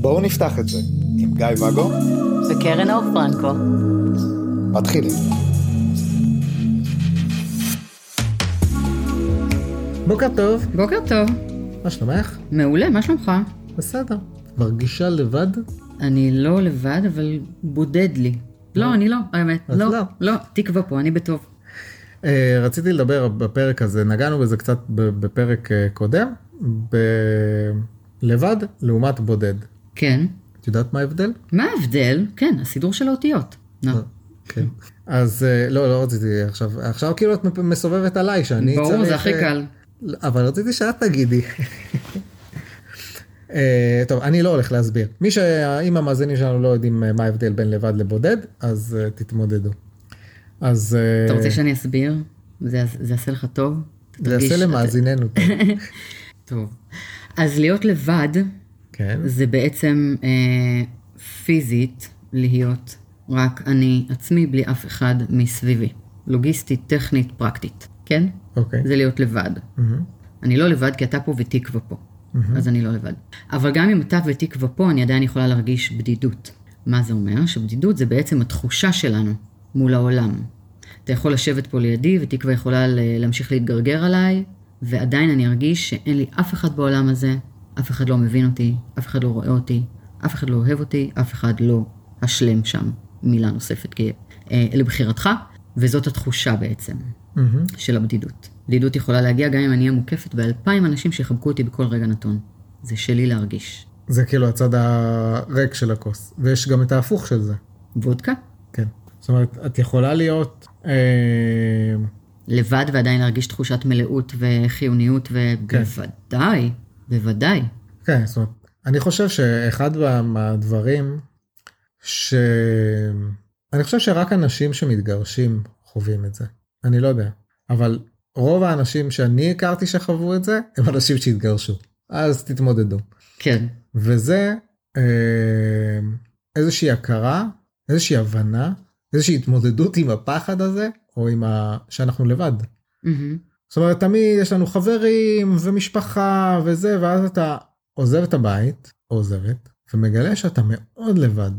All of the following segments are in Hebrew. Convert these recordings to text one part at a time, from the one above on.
בואו נפתח את זה עם גיא ואגו וקרן אור פרנקו. מתחילים. בוקר טוב, בוקר טוב. מה שלומך? מעולה, מה שלומך? בסדר. מרגישה לבד? אני לא לבד, אבל בודד לי. לא, אני לא, האמת. לא, לא. לא, תקווה פה, אני בטוב. אה, רציתי לדבר בפרק הזה, נגענו בזה קצת בפרק אה, קודם, ב- לבד לעומת בודד. כן. את יודעת מה ההבדל? מה ההבדל? כן, הסידור של האותיות. נו. כן. אז אה, לא, לא רציתי עכשיו, עכשיו כאילו את מסובבת עליי שאני צריך... ברור, זה הכי אה, קל. אבל רציתי שאת תגידי. אה, טוב, אני לא הולך להסביר. מי שאם המאזינים שלנו לא יודעים אה, מה ההבדל בין לבד לבודד, אז אה, תתמודדו. אז אה, אתה רוצה שאני אסביר? זה זה יעשה לך טוב? זה יעשה למאזיננו טוב. טוב. אז להיות לבד, כן, זה בעצם אה, פיזית להיות רק אני עצמי בלי אף אחד מסביבי. לוגיסטית, טכנית, פרקטית, כן? אוקיי. זה להיות לבד. מהמם. אני לא לבד כי אתה פה ותקווה פה. אז אני לא לבד. אבל גם אם אתה ותקווה פה, אני עדיין יכולה להרגיש בדידות. מה זה אומר? שבדידות זה בעצם התחושה שלנו מול העולם. אתה יכול לשבת פה לידי ותקווה יכולה להמשיך להתגרגר עליי, ועדיין אני ארגיש שאין לי אף אחד בעולם הזה, אף אחד לא מבין אותי, אף אחד לא רואה אותי, אף אחד לא אוהב אותי, אף אחד לא השלם שם. מילה נוספת, כי אה, לבחירתך, וזאת התחושה בעצם. מהמם. של הבדידות. בדידות יכולה להגיע גם אם אני אהיה מוקפת באלפיים אנשים שיחבקו אותי בכל רגע נתון. זה שלי להרגיש. זה כאילו הצד הריק של הכוס, ויש גם את ההפוך של זה. וודקה. זאת אומרת, את יכולה להיות... אה, לבד ועדיין להרגיש תחושת מלאות וחיוניות, ובוודאי, בוודאי. כן, זאת אומרת, אני חושב שאחד מה- מהדברים ש... אני חושב שרק אנשים שמתגרשים חווים את זה. אני לא יודע. אבל רוב האנשים שאני הכרתי שחוו את זה, הם אנשים שהתגרשו. אז תתמודדו. כן, וזה אה, איזושהי הכרה, איזושהי הבנה, איזושהי התמודדות עם הפחד הזה, או עם ה... שאנחנו לבד. מהמם. זאת אומרת, תמיד יש לנו חברים ומשפחה וזה, ואז אתה עוזב את הבית, או עוזבת, ומגלה שאתה מאוד לבד.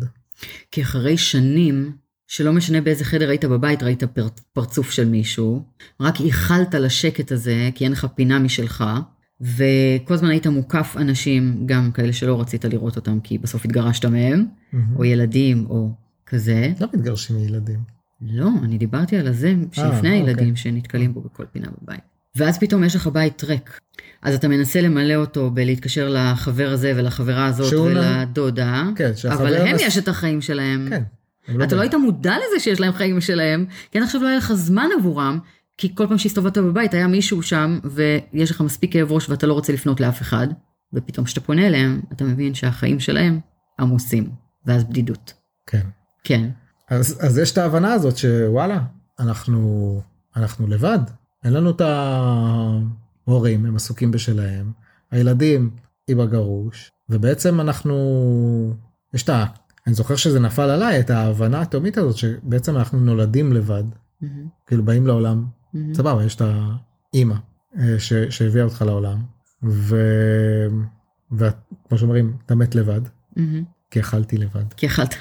כי אחרי שנים, שלא משנה באיזה חדר היית בבית, ראית פר, פרצוף של מישהו, רק ייחלת לשקט הזה, כי אין לך פינה משלך, וכל הזמן היית מוקף אנשים, גם כאלה שלא רצית לראות אותם, כי בסוף התגרשת מהם, או ילדים, או כזה. לא מתגרשים מילדים. לא, אני דיברתי על הזה שלפני אוקיי. הילדים שנתקלים בו בכל פינה בבית. ואז פתאום יש לך בית ריק. אז אתה מנסה למלא אותו בלהתקשר לחבר הזה ולחברה הזאת ולדודה, כן, שהחבר אבל להם נס- יש את החיים שלהם. כן. הם אתה לא. היית מודע לזה שיש להם חיים משלהם, כי עד עכשיו לא היה לך זמן עבורם, כי כל פעם שהסתובבת בבית היה מישהו שם, ויש לך מספיק כאב ראש ואתה לא רוצה לפנות לאף אחד, ופתאום כשאתה פונה אליהם, אתה מבין שהחיים שלהם עמוסים, ואז בדידות. כן. כן, אז, אז יש את ההבנה הזאת שוואלה, אנחנו, אנחנו לבד. אין לנו את ההורים, הם עסוקים בשלהם. הילדים היא בגרוש, ובעצם אנחנו, יש את ה... אני זוכר שזה נפל עליי, את ההבנה התאומית הזאת, שבעצם אנחנו נולדים לבד. מהמם, כאילו באים לעולם, מהמם. סבבה, יש את האימא אה, ש- שהביאה אותך לעולם, ו... וכמו שאומרים, אתה מת לבד, מהמם. כי אכלתי לבד. כי אכלת.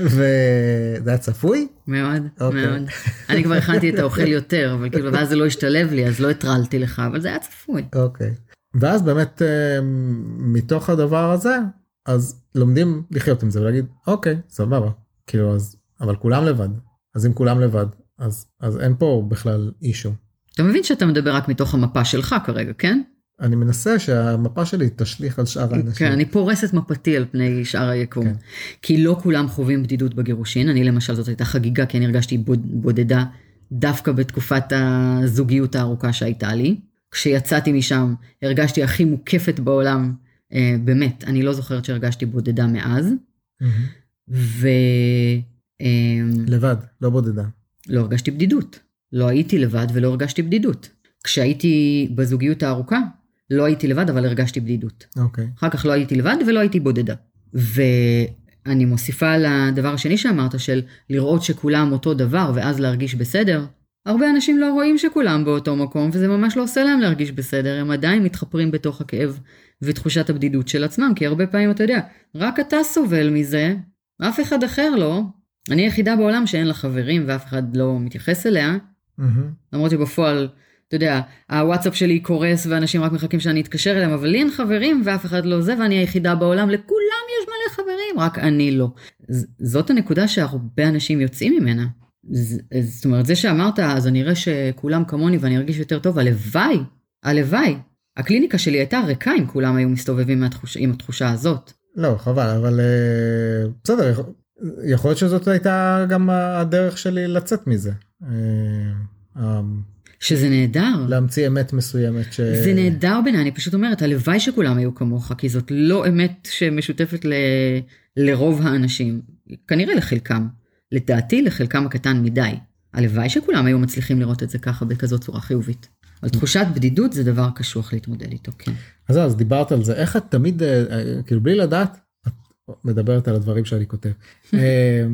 וזה היה צפוי? מאוד, אוקיי. מאוד. אני כבר הכנתי את האוכל יותר, אבל כאילו, ואז זה לא השתלב לי, אז לא הטרלתי לך, אבל זה היה צפוי. אוקיי. ואז באמת אה, מתוך הדבר הזה, אז לומדים לחיות עם זה ולהגיד, אוקיי, סבבה. כאילו אז, אבל כולם לבד. אז אם כולם לבד, אז, אז אין פה בכלל אישו. אתה מבין שאתה מדבר רק מתוך המפה שלך כרגע, כן? אני מנסה שהמפה שלי תשליך על שאר האנשים. כן, אני פורסת מפתי על פני שאר היקום. כן. כי לא כולם חווים בדידות בגירושין. אני למשל, זאת הייתה חגיגה, כי אני הרגשתי בוד- בודדה דווקא בתקופת הזוגיות הארוכה שהייתה לי. כשיצאתי משם, הרגשתי הכי מוקפת בעולם. אה, באמת, אני לא זוכרת שהרגשתי בודדה מאז. מהמם. ו... אה, לבד, לא בודדה. לא הרגשתי בדידות. לא הייתי לבד ולא הרגשתי בדידות. כשהייתי בזוגיות הארוכה, לא הייתי לבד, אבל הרגשתי בדידות. אוקיי. אחר כך לא הייתי לבד ולא הייתי בודדה. ואני מוסיפה לדבר השני שאמרת, של לראות שכולם אותו דבר ואז להרגיש בסדר, הרבה אנשים לא רואים שכולם באותו מקום, וזה ממש לא עושה להם להרגיש בסדר, הם עדיין מתחפרים בתוך הכאב ותחושת הבדידות של עצמם, כי הרבה פעמים אתה יודע, רק אתה סובל מזה, אף אחד אחר לא. אני היחידה בעולם שאין לה חברים ואף אחד לא מתייחס אליה, מהמם. למרות שבפועל, אתה יודע, הוואטסאפ שלי קורס ואנשים רק מחכים שאני אתקשר אליהם, אבל לי אין חברים ואף אחד לא זה, ואני היחידה בעולם, לכולם יש מלא חברים, רק אני לא. ז- זאת הנקודה שהרבה אנשים יוצאים ממנה. ז- זאת אומרת, זה שאמרת, אז אני אראה שכולם כמוני ואני ארגיש יותר טוב, הלוואי, הלוואי. הקליניקה שלי הייתה ריקה אם כולם היו מסתובבים מהתחוש, עם התחושה הזאת. לא, חבל, אבל אה, בסדר, יכול- להיות שזאת הייתה גם הדרך שלי לצאת מזה. אה, אה, שזה נהדר. להמציא אמת מסוימת ש... זה נהדר בעיניי, אני פשוט אומרת, הלוואי שכולם היו כמוך, כי זאת לא אמת שמשותפת ל... לרוב האנשים, כנראה לחלקם. לדעתי, לחלקם הקטן מדי. הלוואי שכולם היו מצליחים לראות את זה ככה בכזאת צורה חיובית. אבל תחושת בדידות זה דבר קשוח להתמודד איתו, כן. אז אז דיברת על זה, איך את תמיד, אה, אה, כאילו בלי לדעת, את מדברת על הדברים שאני כותב. אה,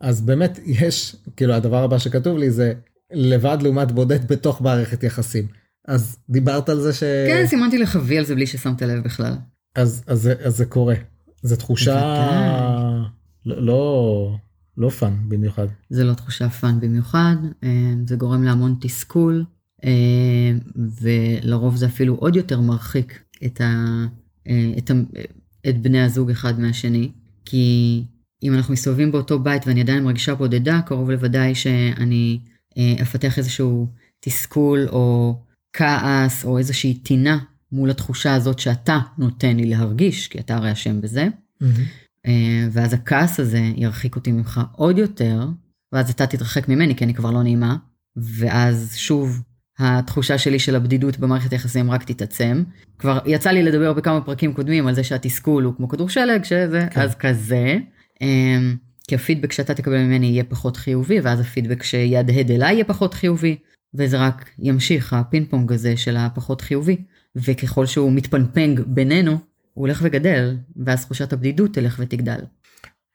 אז באמת יש, כאילו הדבר הבא שכתוב לי זה לבד לעומת בודד בתוך מערכת יחסים. אז דיברת על זה ש... כן, סימנתי לך וי על זה בלי ששמת לב בכלל. אז, אז, אז זה קורה. זו תחושה. לא, לא, לא fun במיוחד. זה לא תחושה fun במיוחד, אה, זה גורם להמון תסכול, אה, ולרוב זה אפילו עוד יותר מרחיק את, ה, אה, את, ה, את בני הזוג אחד מהשני, כי אם אנחנו מסתובבים באותו בית ואני עדיין מרגישה בודדה, קרוב לוודאי שאני אה, אפתח איזשהו תסכול או כעס או איזושהי טינה מול התחושה הזאת שאתה נותן לי להרגיש, כי אתה הרי אשם בזה. אה, ואז הכעס הזה ירחיק אותי ממך עוד יותר, ואז אתה תתרחק ממני כי אני כבר לא נעימה, ואז שוב התחושה שלי של הבדידות במערכת היחסים רק תתעצם. כבר יצא לי לדבר בכמה פרקים קודמים על זה שהתסכול הוא כמו כדור שלג, שזה, כן. אז כזה. כי הפידבק שאתה תקבל ממני יהיה פחות חיובי, ואז הפידבק שיהדהד אליי יהיה פחות חיובי, וזה רק ימשיך, הפינג פונג הזה של הפחות חיובי. וככל שהוא מתפנפנג בינינו, הוא הולך וגדל, ואז תחושת הבדידות תלך ותגדל.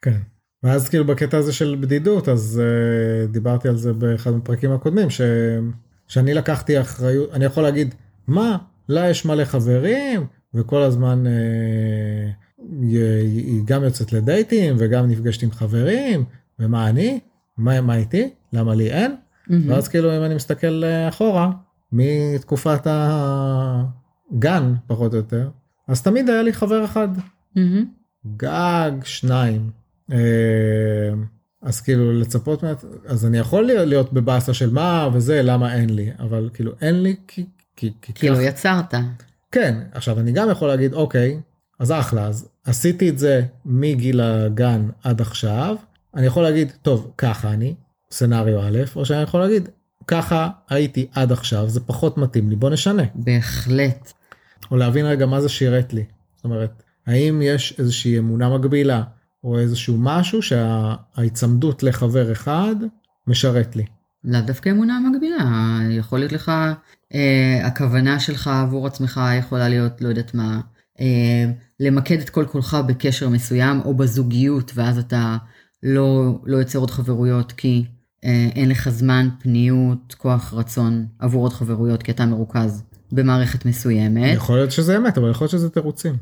כן. ואז כאילו בקטע הזה של בדידות אז uh, דיברתי על זה באחד מהפרקים הקודמים ש... שאני לקחתי אחריות אני יכול להגיד מה לה יש מלא חברים וכל הזמן uh, היא, היא גם יוצאת לדייטים וגם נפגשת עם חברים ומה אני מה, מה איתי למה לי אין מהמם. ואז כאילו אם אני מסתכל אה, אחורה מתקופת הגן פחות או יותר אז תמיד היה לי חבר אחד מהמם. גג שניים. אה, אז כאילו לצפות, אז אני יכול להיות- להיות בבאסה של מה וזה, למה אין לי, אבל כאילו אין לי כי, כי, כי, לא כך- יצרת. כן, עכשיו אני גם יכול להגיד אוקיי, אז אחלה, אז עשיתי את זה מגיל הגן עד עכשיו, אני יכול להגיד טוב ככה אני, סצנריו א', או שאני יכול להגיד ככה הייתי עד עכשיו, זה פחות מתאים לי, בוא נשנה. בהחלט. או להבין רגע מה זה שירת לי. זאת אומרת, האם יש איזושהי אמונה מגבילה, או איזשהו משהו שההיצמדות לחבר אחד משרת לי. לאו דווקא אמונה מגבילה, יכול להיות לך, אה, הכוונה שלך עבור עצמך יכולה להיות, לא יודעת מה, אה, למקד את כל כולך בקשר מסוים, או בזוגיות, ואז אתה לא, לא יוצר עוד חברויות, כי אה, אין לך זמן, פניות, כוח, רצון עבור עוד חברויות, כי אתה מרוכז במערכת מסוימת. יכול להיות שזה אמת, אבל יכול להיות שזה תירוצים.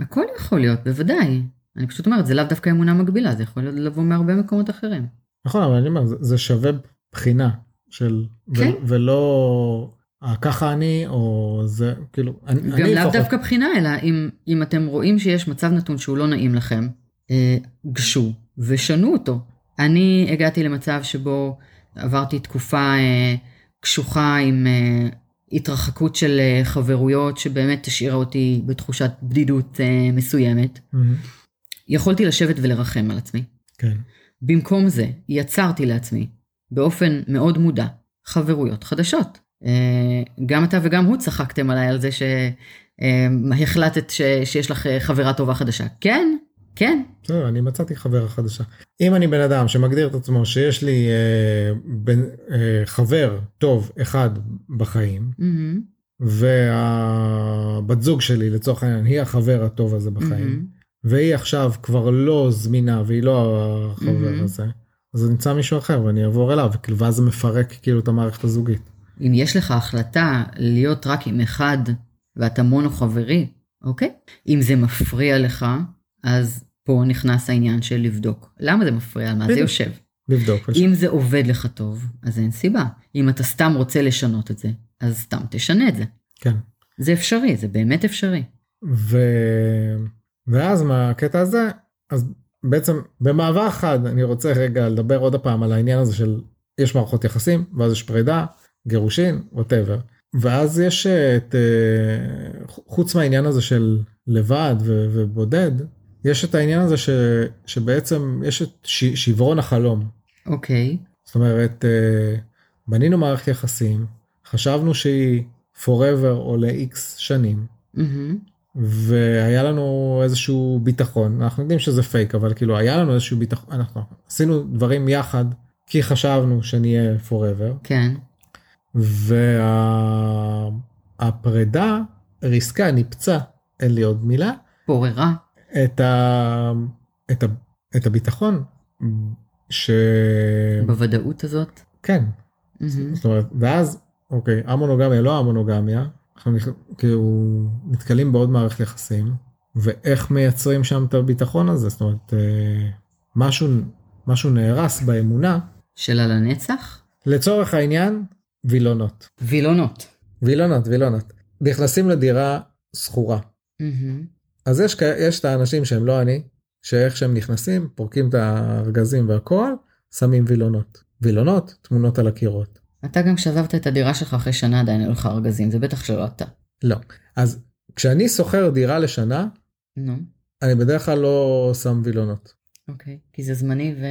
הכל יכול להיות, בוודאי. אני פשוט אומרת, זה לאו דווקא אמונה מגבילה, זה יכול לבוא מהרבה מקומות אחרים. נכון, אבל אני אומר, זה, זה שווה בחינה של, כן. ו, ולא ככה אני, או זה, כאילו, אני, גם לאו דווקא בחינה, אלא אם, אם אתם רואים שיש מצב נתון שהוא לא נעים לכם, אה, גשו ושנו אותו. אני הגעתי למצב שבו עברתי תקופה אה, קשוחה עם אה, התרחקות של אה, חברויות שבאמת השאירה אותי בתחושת בדידות אה, מסוימת. מהמם, יכולתי לשבת ולרחם על עצמי. כן, במקום זה, יצרתי לעצמי, באופן מאוד מודע, חברויות חדשות. אה, גם אתה וגם הוא צחקתם עליי על זה שהחלטת ש... שיש לך אה, חברה טובה חדשה. כן, כן, בסדר, אני מצאתי חברה חדשה. אם אני בן אדם שמגדיר את עצמו שיש לי אה, בן, אה, חבר טוב אחד בחיים, והבת זוג שלי לצורך העניין היא החבר הטוב הזה בחיים, מהמם, והיא עכשיו כבר לא זמינה והיא לא החבר מהמם. הזה, אז אני אמצא מישהו אחר ואני אעבור אליו, ואז זה מפרק כאילו את המערכת הזוגית. אם יש לך החלטה להיות רק עם אחד ואתה מונו חברי, אוקיי? אם זה מפריע לך, אז פה נכנס העניין של לבדוק. למה זה מפריע? על מה זה. יושב? לבדוק. אם זה עובד לך טוב, אז אין סיבה. אם אתה סתם רוצה לשנות את זה, אז סתם תשנה את זה. כן. זה אפשרי, זה באמת אפשרי. ו... ואז מהקטע הזה, אז בעצם במעבר חד אני רוצה רגע לדבר עוד פעם על העניין הזה של יש מערכות יחסים, ואז יש פרידה, גירושין, ווטאבר. ואז יש את, אה, חוץ מהעניין הזה של לבד ו- ובודד, יש את העניין הזה ש- שבעצם יש את ש- שברון החלום. אוקיי, זאת אומרת, אה, בנינו מערכת יחסים, חשבנו שהיא forever או ל-x שנים, מהמם, והיה לנו איזשהו ביטחון, אנחנו יודעים שזה פייק, אבל כאילו היה לנו איזשהו ביטחון, אנחנו עשינו דברים יחד, כי חשבנו שנהיה forever, כן, והפרידה ריסקה, ניפצה, אין לי עוד מילה, פוררה, את, ה... את, ה... את הביטחון, ש... בוודאות הזאת. כן, מהמם, זאת אומרת, ואז, אוקיי, המונוגמיה, לא המונוגמיה, אנחנו כאילו נתקלים בעוד מערכת יחסים, ואיך מייצרים שם את הביטחון הזה, זאת אומרת, אה, משהו, משהו נהרס באמונה, של על הנצח? לצורך העניין, וילונות. וילונות. וילונות, וילונות. נכנסים לדירה שכורה. מהמם, אז יש, יש את האנשים שהם לא אני, שאיך שהם נכנסים, פורקים את הארגזים והכל, שמים וילונות. וילונות, תמונות על הקירות. אתה גם כשעזבת את הדירה שלך אחרי שנה עדיין היו לך ארגזים, זה בטח שלא אתה. לא. אז כשאני שוכר דירה לשנה, נו, אני בדרך כלל לא שם וילונות. אוקיי, כי זה זמני ו...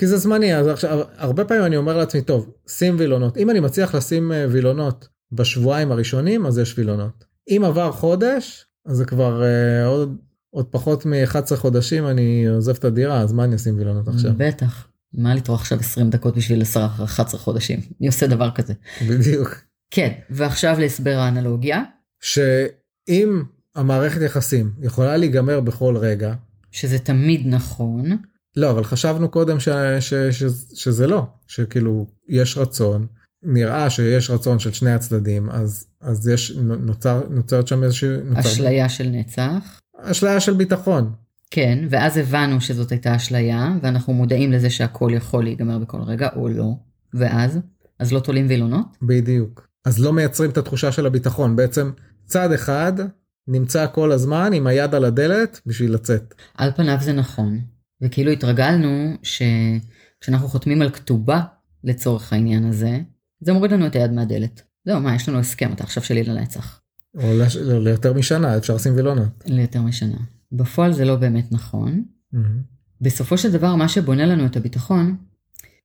כי זה זמני, אז עכשיו, הרבה פעמים אני אומר לעצמי, טוב, שים וילונות. אם אני מצליח לשים אה, וילונות בשבועיים הראשונים, אז יש וילונות. אם עבר חודש, אז זה כבר אה, עוד, עוד פחות מ-11 חודשים אני עוזב את הדירה, אז מה אני אשים וילונות עכשיו? בטח. מה לטרוח עכשיו 20 דקות בשביל 10 11 חודשים? מי עושה דבר כזה? בדיוק. כן, ועכשיו להסבר האנלוגיה, שאם המערכת יחסים יכולה להיגמר בכל רגע, שזה תמיד נכון, לא, אבל חשבנו קודם ש, ש, ש, שזה לא, שכאילו יש רצון, נראה שיש רצון של שני הצדדים, אז, אז יש, נוצר, נוצרת שם איזושהי... נוצר, אשליה של נצח. אשליה של ביטחון. כן, ואז הבנו שזאת הייתה אשליה, ואנחנו מודעים לזה שהכל יכול להיגמר בכל רגע, או לא, ואז? אז לא תולים וילונות? בדיוק. אז לא מייצרים את התחושה של הביטחון, בעצם צד אחד נמצא כל הזמן עם היד על הדלת בשביל לצאת. על פניו זה נכון, וכאילו התרגלנו שכשאנחנו חותמים על כתובה לצורך העניין הזה, זה מוריד לנו את היד מהדלת. זהו, מה, יש לנו הסכם, אתה עכשיו שלי לנצח. או לש... ליותר משנה, אפשר לשים וילונות. ליותר משנה. בפועל זה לא באמת נכון. מהמם. בסופו של דבר, מה שבונה לנו את הביטחון,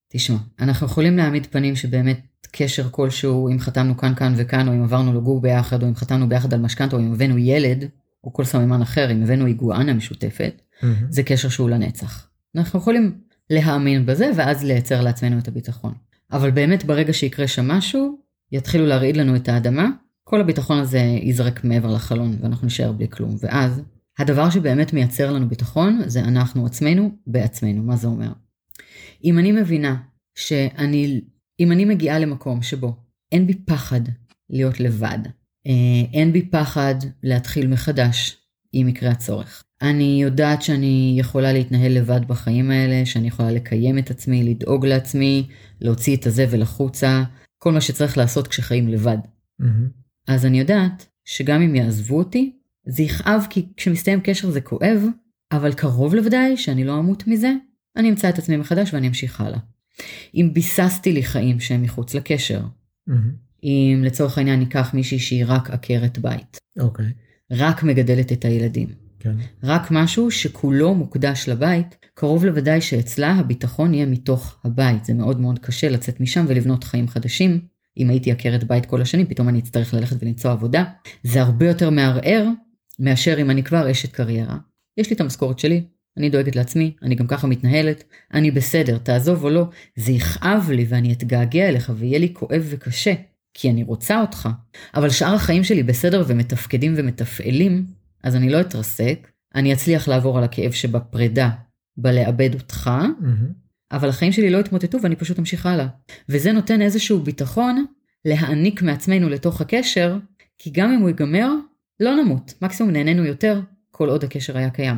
תשמע, אנחנו יכולים להעמיד פנים שבאמת קשר כלשהו, אם חתמנו כאן, כאן וכאן, או אם עברנו לגור ביחד, או אם חתמנו ביחד על משכנתה, או אם הבאנו ילד, או כל סממן אחר, אם הבאנו איגואנה משותפת, מהמם. זה קשר שהוא לנצח. אנחנו יכולים להאמין בזה, ואז לייצר לעצמנו את הביטחון. אבל באמת ברגע שיקרה שם משהו, יתחילו להרעיד לנו את האדמה, כל הביטחון הזה ייזרק מעבר לחלון, ואנחנו נשאר בלי כלום. ואז, הדבר שבאמת מייצר לנו ביטחון, זה אנחנו עצמנו בעצמנו. מה זה אומר? אם אני מבינה שאני, אם אני מגיעה למקום שבו אין בי פחד להיות לבד, אה, אין בי פחד להתחיל מחדש, אם יקרה הצורך. אני יודעת שאני יכולה להתנהל לבד בחיים האלה, שאני יכולה לקיים את עצמי, לדאוג לעצמי, להוציא את הזבל החוצה, כל מה שצריך לעשות כשחיים לבד. מהמם. אז אני יודעת שגם אם יעזבו אותי, זה יכאב כי כשמסתיים קשר זה כואב, אבל קרוב לוודאי שאני לא אמות מזה, אני אמצא את עצמי מחדש ואני אמשיך הלאה. אם ביססתי לי חיים שהם מחוץ לקשר, מהמם. אם לצורך העניין ניקח מישהי שהיא רק עקרת בית, אוקיי, רק מגדלת את הילדים, כן. רק משהו שכולו מוקדש לבית, קרוב לוודאי שאצלה הביטחון יהיה מתוך הבית. זה מאוד מאוד קשה לצאת משם ולבנות חיים חדשים. אם הייתי עקרת בית כל השנים, פתאום אני אצטרך ללכת ולמצוא עבודה. זה הרבה יותר מערער מאשר אם אני כבר אשת קריירה. יש לי את המשכורת שלי, אני דואגת לעצמי, אני גם ככה מתנהלת, אני בסדר, תעזוב או לא, זה יכאב לי ואני אתגעגע אליך ויהיה לי כואב וקשה, כי אני רוצה אותך. אבל שאר החיים שלי בסדר ומתפקדים ומתפעלים, אז אני לא אתרסק, אני אצליח לעבור על הכאב שבפרידה, בלאבד אותך, מהמם. אבל החיים שלי לא התמוטטו ואני פשוט אמשיך הלאה. וזה נותן איזשהו ביטחון להעניק מעצמנו לתוך הקשר, כי גם אם הוא ייגמר, לא נמות, מקסימום נהנינו יותר, כל עוד הקשר היה קיים.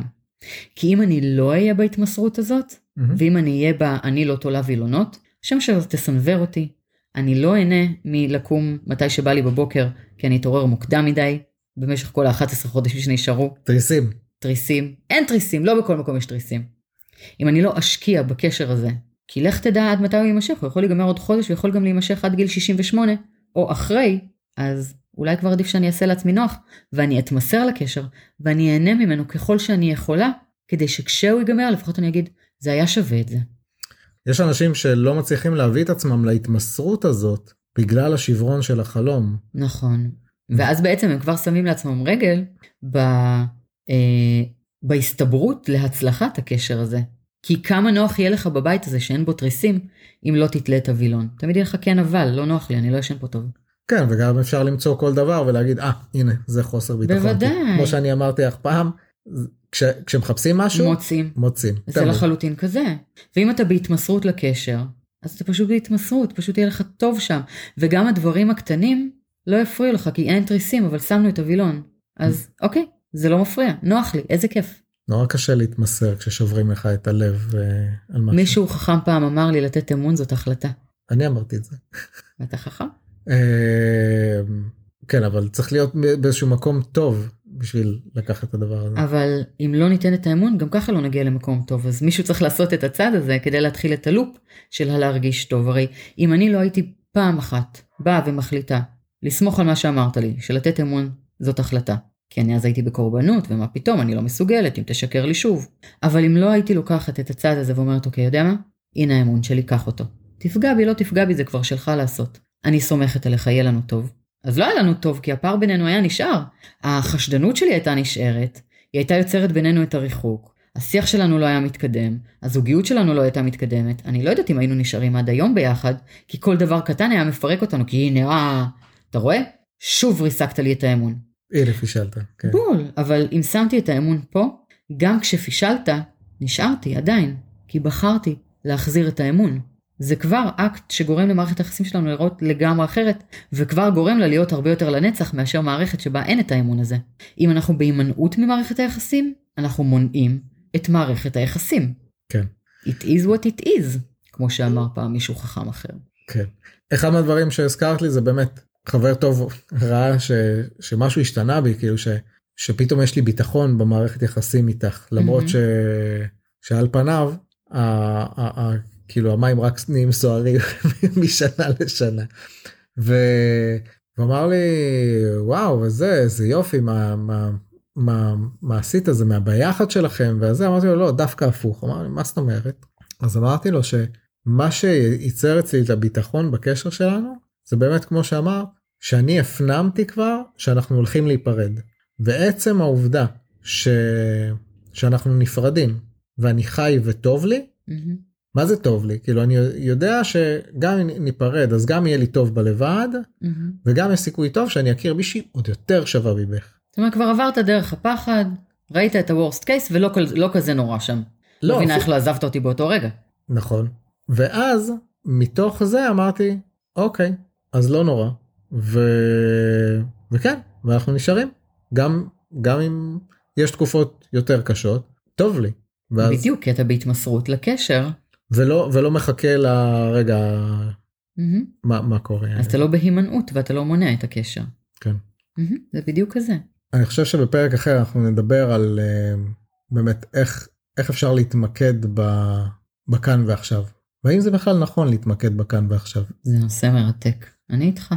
כי אם אני לא אהיה בהתמסרות הזאת, Mhm. ואם אני אהיה בה אני לא תולה וילונות, השם שלו תסנוור אותי. אני לא אהנה מלקום מתי שבא לי בבוקר, כי אני אתעורר מוקדם מדי, במשך כל ה-11 חודשים שנשארו. תריסים. תריסים, אין תריסים, לא בכל מקום יש תריסים. אם אני לא אשקיע בקשר הזה, כי לך תדע עד מתי הוא יימשך, הוא יכול להיגמר עוד חודש, הוא יכול גם להימשך עד גיל 68, או אחרי, אז אולי כבר עדיף שאני אעשה לעצמי נוח, ואני אתמסר לקשר, ואני אהנה ממנו ככל שאני יכולה, כדי שכשהוא ייגמר, לפחות אני אגיד, זה היה שווה את זה. יש אנשים שלא מצליחים להביא את עצמם להתמסרות הזאת בגלל השברון של החלום. נכון. ואז בעצם הם כבר שמים לעצמם רגל ב, אה, בהסתברות להצלחת הקשר הזה. כי כמה נוח יהיה לך בבית הזה שאין בו תריסים, אם לא תתלה את הווילון. תמיד יהיה לך כן אבל, לא נוח לי, אני לא ישן פה טוב. כן וגם אפשר למצוא כל דבר ולהגיד אה הנה זה חוסר ביטחון. בוודאי. כמו שאני אמרתי לך פעם כש, כשמחפשים משהו מוצאים. מוצאים. זה תמיד. לחלוטין כזה. ואם אתה בהתמסרות לקשר, אז אתה פשוט בהתמסרות, פשוט יהיה לך טוב שם. וגם הדברים הקטנים לא יפריעו לך, כי אין תריסים, אבל שמנו את הווילון. אז אוקיי, זה לא מפריע, נוח לי, איזה כיף. נורא קשה להתמסר כששוברים לך את הלב אה, על משהו. מישהו חכם פעם אמר לי לתת אמון זאת החלטה. אני אמרתי את זה. ואתה חכם? אה, כן אבל צריך להיות באיזשהו מקום טוב בשביל לקחת את הדבר הזה. אבל אם לא ניתן את האמון, גם ככה לא נגיע למקום טוב. אז מישהו צריך לעשות את הצעד הזה כדי להתחיל את הלופ של הלהרגיש טוב. הרי אם אני לא הייתי פעם אחת באה ומחליטה לסמוך על מה שאמרת לי, שלתת אמון זאת החלטה. כי אני אז הייתי בקורבנות, ומה פתאום, אני לא מסוגלת, אם תשקר לי שוב. אבל אם לא הייתי לוקחת את הצעד הזה ואומרת, אוקיי, יודע מה? הנה האמון שלי, קח אותו. תפגע בי, לא תפגע בי, זה כבר שלך לעשות. אני סומכת עליך, יהיה לנו טוב. אז לא היה לנו טוב, כי הפער בינינו היה נשאר. החשדנות שלי הייתה נשארת, היא הייתה יוצרת בינינו את הריחוק, השיח שלנו לא היה מתקדם, הזוגיות שלנו לא הייתה מתקדמת, אני לא יודעת אם היינו נשארים עד היום ביחד, כי כל דבר קטן היה מפרק אותנו, כי הנה, אה, אתה רואה? שוב ריסקת לי את האמון. הנה פישלת. כן. בול, אבל אם שמתי את האמון פה, גם כשפישלת, נשארתי עדיין, כי בחרתי להחזיר את האמון. זה כבר אקט שגורם למערכת היחסים שלנו לראות לגמרי אחרת, וכבר גורם לה להיות הרבה יותר לנצח מאשר מערכת שבה אין את האמון הזה. אם אנחנו בהימנעות ממערכת היחסים, אנחנו מונעים את מערכת היחסים. כן. It is what it is, כמו שאמר פעם מישהו חכם אחר. כן. אחד מהדברים שהזכרת לי זה באמת חבר טוב ראה ש, שמשהו השתנה בי כאילו ש, שפתאום יש לי ביטחון במערכת יחסים איתך למרות מהמם. ש, שעל פניו ה, ה, ה, כאילו המים רק נהיים סוערים משנה לשנה. ו... ואמר לי וואו וזה איזה יופי מה מה מה מה עשית זה מהביחד שלכם וזה אמרתי לו לא דווקא הפוך אמר לי מה זאת אומרת אז אמרתי לו שמה שייצר אצלי את הביטחון בקשר שלנו זה באמת כמו שאמר שאני הפנמתי כבר שאנחנו הולכים להיפרד ועצם העובדה ש... שאנחנו נפרדים ואני חי וטוב לי מהמם. מה זה טוב לי כאילו אני יודע שגם אם ניפרד אז גם יהיה לי טוב בלבד מהמם. וגם יש סיכוי טוב שאני אכיר מישהי עוד יותר שווה ממך. זאת אומרת, כבר עברת דרך הפחד, ראית את ה-Worst case ולא לא כזה נורא שם. לא מבינה איך לא עזבת אותי באותו רגע. נכון. ואז מתוך זה אמרתי אוקיי אז לא נורא ו... וכן ואנחנו נשארים גם גם אם יש תקופות יותר קשות טוב לי. ואז... בדיוק, כי אתה בהתמסרות לקשר, ולא ולא מחכה לרגע מהמם. מה, מה קורה. אז אתה לא בהימנעות ואתה לא מונע את הקשר. כן. מהמם, זה בדיוק כזה. אני חושב שבפרק אחר אנחנו נדבר על אה, באמת איך איך אפשר להתמקד ב, בכאן ועכשיו. והאם זה בכלל נכון להתמקד בכאן ועכשיו. זה נושא מרתק. אני איתך.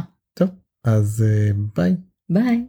אז אה, ביי. ביי.